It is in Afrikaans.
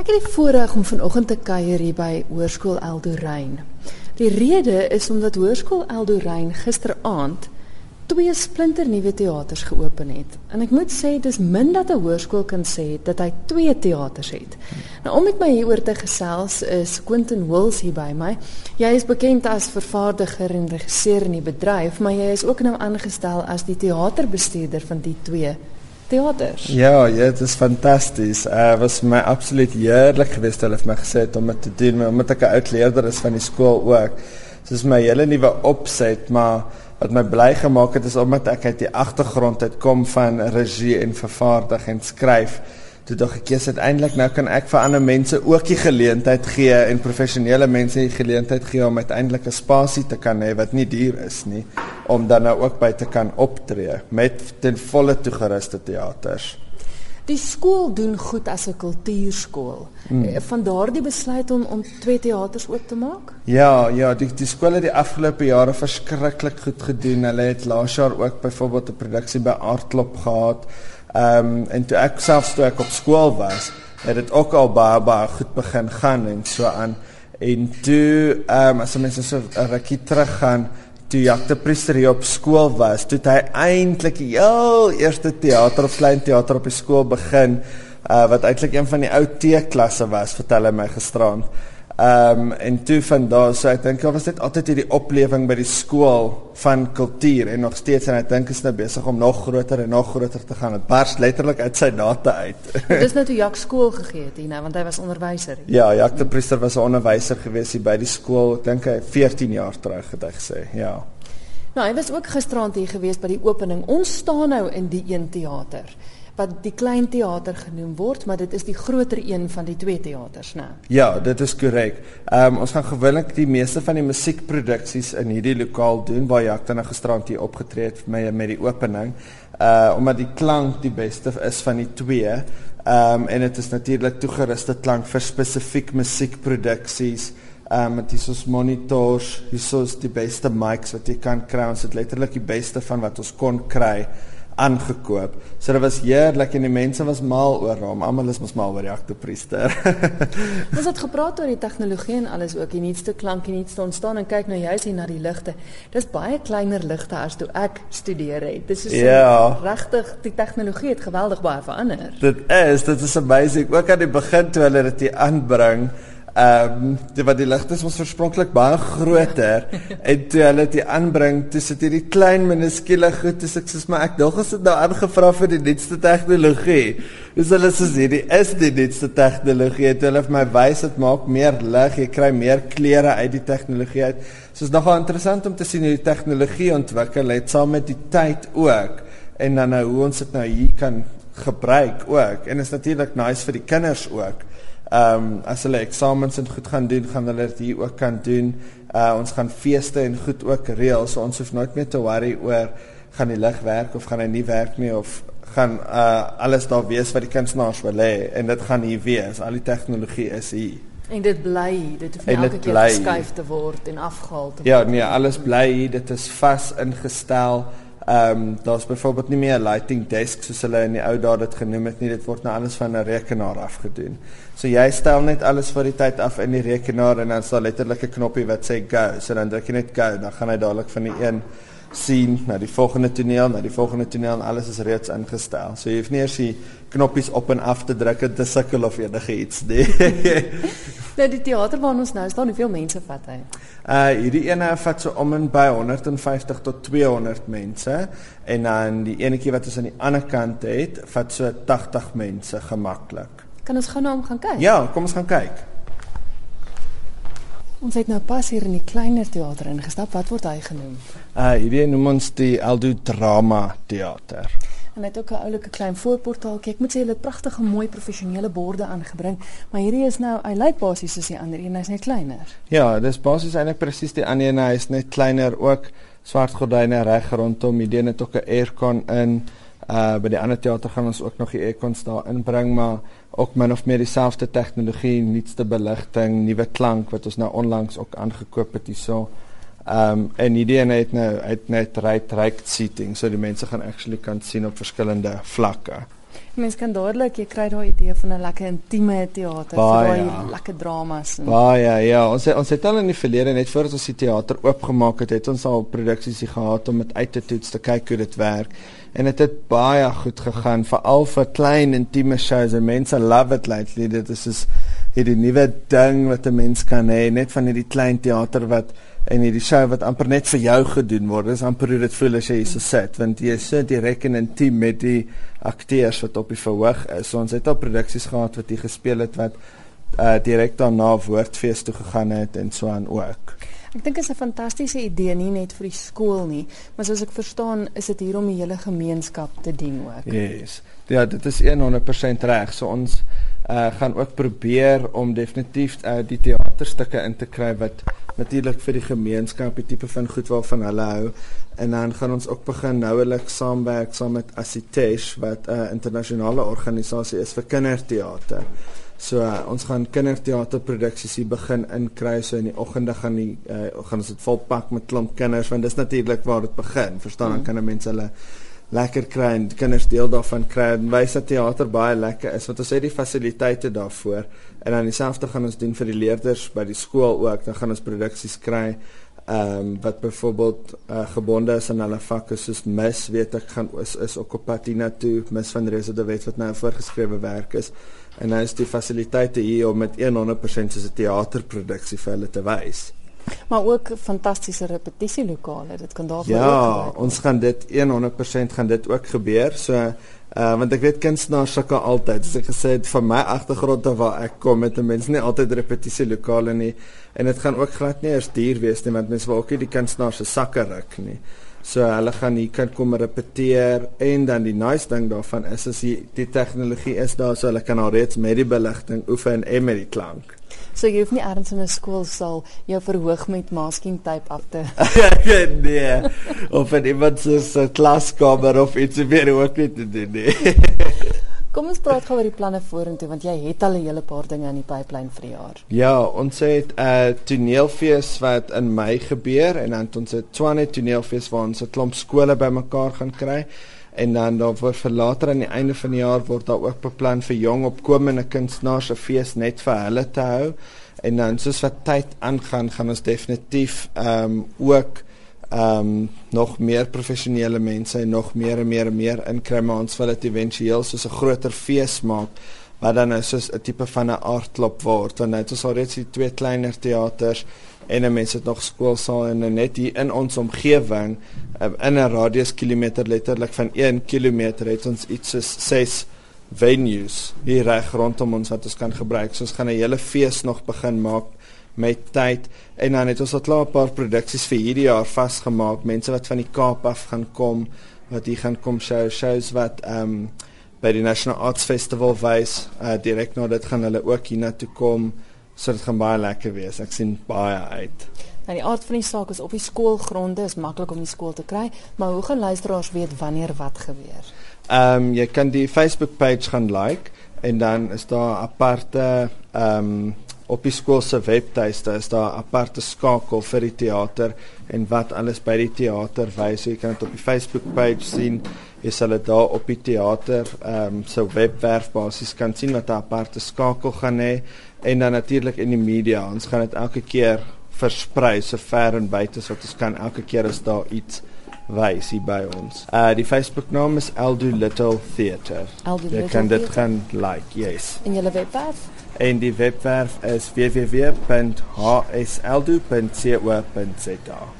Ek het die voorreg om vanoggend te kuier hier by Hoërskool Eldorein. Die rede is omdat Hoërskool Eldorein gisteraand twee splinternuwe teaters geopen het. En ek moet sê dis min dat 'n hoërskool kan sê dat hy twee teaters het. Nou om met my hieroor te gesels is Quentin Wills hier by my. Jy is bekend as vervaardiger en regisseur in die bedryf, maar jy is ook nou aangestel as die teaterbestuurder van die twee teaters. Ja, ja, dit is fantasties. Uh was my absoluut heerlik geweest hulle het my gesê om dit te doen, omdat ek 'n oud leerder is van die skool ook. Dis my hele nuwe opset, maar wat my bly gemaak het is omdat ek uit die agtergrond uit kom van regie en vervaardig en skryf. Toe dog ek eers uiteindelik nou kan ek vir ander mense ook die geleentheid gee en professionele mense die geleentheid gee om uiteindelik 'n spasie te kan hê wat nie duur is nie om dan nou ook by te kan optree met ten volle toegeruste teaters. Die skool doen goed as 'n kultuurskool. Hmm. Eh, van daardie besluit om om twee teaters oop te maak? Ja, ja, die die skool het die afgelope jare verskriklik goed gedoen. Hulle het laas jaar ook byvoorbeeld 'n produksie by Artklop gehad. Ehm um, en toe ek self toe ek op skool was, het dit ook al baie baie goed begin gaan en so aan. En toe ehm um, as mense so 'n rukkie terug gaan, toe Jacques Priester hier op skool was, toe hy eintlik die heel eerste teater of klein teater op die skool begin, uh, wat eintlik een van die ou T-klasse was, vertel hy my gisterand. Ehm um, en toe van daar so ek dink daar was dit altyd hierdie oplewing by die skool van kultuur en nog steeds en ek dink is nou besig om nog groter en nog groter te gaan. Dit bars letterlik uit sy data uit. Dis nou toe Jak skool gegee het hier nou want hy was onderwyser. Ja, Jak de Priester was 'n onderwyser gewees hier by die skool. Ek dink hy 14 jaar terug het hy gesê. Ja. Nou, hy was ook gisterand hier gewees by die opening. Ons staan nou in die een teater wat die klein teater genoem word, maar dit is die groter een van die twee teaters, né? Ja, dit is korrek. Ehm um, ons gaan gewoonlik die meeste van die musiekproduksies in hierdie lokaal doen waar Jacques dan gisterand hier opgetree het met met die opening. Uh omdat die klank die beste is van die twee. Ehm um, en dit is natuurlik toegeruste klank vir spesifiek musiekproduksies. Ehm um, dit is monitors, dis is die beste mics wat jy kan kry. Ons het letterlik die beste van wat ons kon kry aangekoop. So dit was heerlik en die mense was mal oor hom. Almal is mos mal oor die aktepriester. Ons het gepraat oor die tegnologie en alles ook, die nuutste klank en iets te ontstaan en kyk nou jy's hier na die ligte. Dis baie kleiner ligte as toe ek studeer het. Dis so ja. regtig die tegnologie het geweldig baie verander. Dit is, dit is amazing. Ook aan die begin toe hulle dit aanbring Ehm um, die wat die ligte is ons oorspronklik baie groter en toe hulle dit aanbring, toe sit hierdie klein minuskule goed, dis ek sê maar ek dog as dit nou aangevra vir die nuutste tegnologie. Dis hulle sê hierdie is die nuutste tegnologie. Toe hulle vir my wys dit maak meer lig, jy kry meer kleure uit die tegnologie uit. So is nogal interessant om te sien hoe die tegnologie ontwikkel het saam met die tyd ook en dan nou hoe ons dit nou hier kan gebruik ook. En is natuurlik nice vir die kinders ook. Ehm um, as hulle eksamens en goed gaan doen, gaan hulle dit hier ook kan doen. Uh ons gaan feeste en goed ook reël. So ons hoef nooit meer te worry oor gaan die lig werk of gaan hy nie werk nie of gaan uh alles daar wees wat die kunstenaars wil hê en dit gaan hier wees. Al die tegnologie is hier. En dit bly, dit hoef nie elke keer geskuif te word en afgehaal te ja, word. Ja, nee, alles bly hier. Dit is vas ingestel. Ehm um, daar's byvoorbeeld nie meer 'n lighting desk soos hulle in die ou dae dit genoem het nie. Dit word nou alles van 'n rekenaar af gedoen. So jy stel net alles vir die tyd af in die rekenaar en dan daar letterlik 'n knoppie wat sê go. So dan druk jy net go, dan gaan hy dadelik van die een sien na die volgende toneel, na die volgende toneel en alles is reeds ingestel. So jy hoef nie eers die knoppies op en af te druk en te sukkel of enigiets nie. nou die teater waar ons nou staan, hoeveel mense vat hy? Uh hierdie ene vat so om en by 150 tot 200 mense en dan die enetjie wat ons aan die ander kant het, vat so 80 mense gemaklik. Kan ons gou na hom gaan kyk? Ja, kom ons gaan kyk. Ons het nou pas hier in die kleiner teater ingestap. Wat word hy genoem? Uh hierdie noem ons die Aldo Drama Theater. En net ook 'n oulike klein voorportaaltjie. Ek moet sê hulle het pragtige mooi professionele borde aangebring, maar hierdie is nou, hy lyk basies soos die ander een, hy's net kleiner. Ja, dis basies eintlik presies die ander een, hy is net kleiner ook swart gordyne reg rondom, hierdie het ook 'n aircon in. Uh by die ander teater gaan ons ook nog die aircons daar inbring, maar ook min of meer dieselfde tegnologie, nuutste beligting, nuwe klank wat ons nou onlangs ook aangekoop het hierso. Ehm um, en hierdie een het nou uit net right right seating, so die mense gaan actually kan sien op verskillende vlakke. Mens kan dadelik jy kry daai idee van 'n lekker intieme teater daai ja. lekker dramas en Baie ja, ja, ons het, ons het al in die verlede net voordat ons die teater oopgemaak het, het ons al produksies gehad om dit uit te toets te kyk hoe dit werk. En dit het, het baie goed gegaan, veral vir klein intieme shows en mense love it lately. Dit is is hierdie nuwe ding wat 'n mens kan hê, net van hierdie klein teater wat en hierdie show wat amper net vir jou gedoen word. Dis amper hoe dit voel as jy hier so sit, want jy is so direk en intiem met die akteurs wat op die verhoog is. So ons het al produksies gehad wat hier gespeel het wat uh direk daarna woordfees toe gegaan het en so aan ook. Ek dink dit is 'n fantastiese idee nie net vir die skool nie, maar soos ek verstaan, is dit hier om die hele gemeenskap te dien ook. Yes. Ja, dit is 100% reg. So ons uh gaan ook probeer om definitief uh die teaterstukke in te kry wat natuurlik vir die gemeenskap die tipe van goed waarvan hulle hou en dan gaan ons ook begin nouelik saamwerk saam met Asitesh wat 'n uh, internasionale organisasie is vir kinderteater. So uh, ons gaan kinderteaterproduksies hier begin inkry so in die oggende gaan die uh, gaan ons dit volpak met klomp kinders want dis natuurlik waar dit begin. Verstaan, mm. dan kan mense hulle lekker kry en kinders deel daarvan kry en wys dat teater baie lekker is. Want ons het die fasiliteite daarvoor. En dan dieselfde gaan ons doen vir die leerders by die skool ook. Dan gaan ons produksies kry ehm um, wat byvoorbeeld uh, gebonde is aan hulle vakke soos mis weet ek gaan is is ook op Patina toe mis van Reza de Wet wat nou voorgeskrewe werk is. En nou is die fasiliteite hier om met 100% soos 'n teaterproduksie vir hulle te wys maar ook fantastiese repetisielokale. Dit kan daar Ja, ons gaan dit 100% gaan dit ook gebeur. So uh want ek weet kunstenaars sukkel altyd. So ek gesê het van my agtergrond af waar ek kom met mense nie altyd repetisielokale nie en dit gaan ook glad nie eers duur wees nie want mense wil ook nie die kunstenaars se sakke ruk nie. So hulle gaan hier kan kom repeteer en dan die nice ding daarvan is as die, die tegnologie is daar so hulle kan alreeds met die beligting oefen en met die klank. So jy hoef nie ergens in 'n skoolsaal jou verhoog met masking tape af te. nee. Of in iemand se klaskamer of iets meer ook nie te doen nie. Kom ons praat gou oor die planne vorentoe want jy het al 'n hele paar dinge in die pipeline vir die jaar. Ja, ons het 'n uh, toneelfees wat in Mei gebeur en dan ons het Tshwane toneelfees waar ons 'n klomp skole bymekaar gaan kry en dan daar word vir later aan die einde van die jaar word daar ook beplan vir jong opkomende kunstenaars 'n fees net vir hulle te hou en dan soos wat tyd aangaan gaan ons definitief ehm um, ook ehm um, nog meer professionele mense en nog meer en meer en meer inkry maar ons wil dit éventueel soos 'n groter fees maak wat dan nou soos 'n tipe van 'n aardklop word want nou het ons alreeds die twee kleiner teaters en mense het nog skoolsaal en net hier in ons omgewing um, in 'n radius kilometer letterlik van 1 km het ons iets soos 6 venues hier reg rondom ons wat ons kan gebruik. So ons gaan 'n hele fees nog begin maak met tyd en dan het ons al klaar 'n paar produksies vir hierdie jaar vasgemaak. Mense wat van die Kaap af gaan kom wat hier gaan kom show shows wat ehm um, by die National Arts Festival wys. Uh, direk na dit gaan hulle ook hiernatoe kom. So dit gaan baie lekker wees. Ek sien baie uit. Nou die aard van die saak is op die skoolgronde is maklik om die skool te kry, maar hoe gaan luisteraars weet wanneer wat gebeur? Ehm um, jy kan die Facebook page gaan like en dan is daar aparte ehm um, op die skool se webtuiste is daar aparte skakel vir die teater en wat alles by die teater wys. So jy kan dit op die Facebook page sien. Jy sal dit daar op die teater ehm um, so webwerf basies kan sien wat 'n aparte skakel gaan hê en dan natuurlik in die media. Ons gaan dit elke keer versprei so ver en buite so dat ons kan elke keer as daar iets wys hier by ons. Uh die Facebook naam is Eldo Little Theatre. Jy kan dit gaan like, yes. En julle webwerf? En die webwerf is www.hsldo.co.za.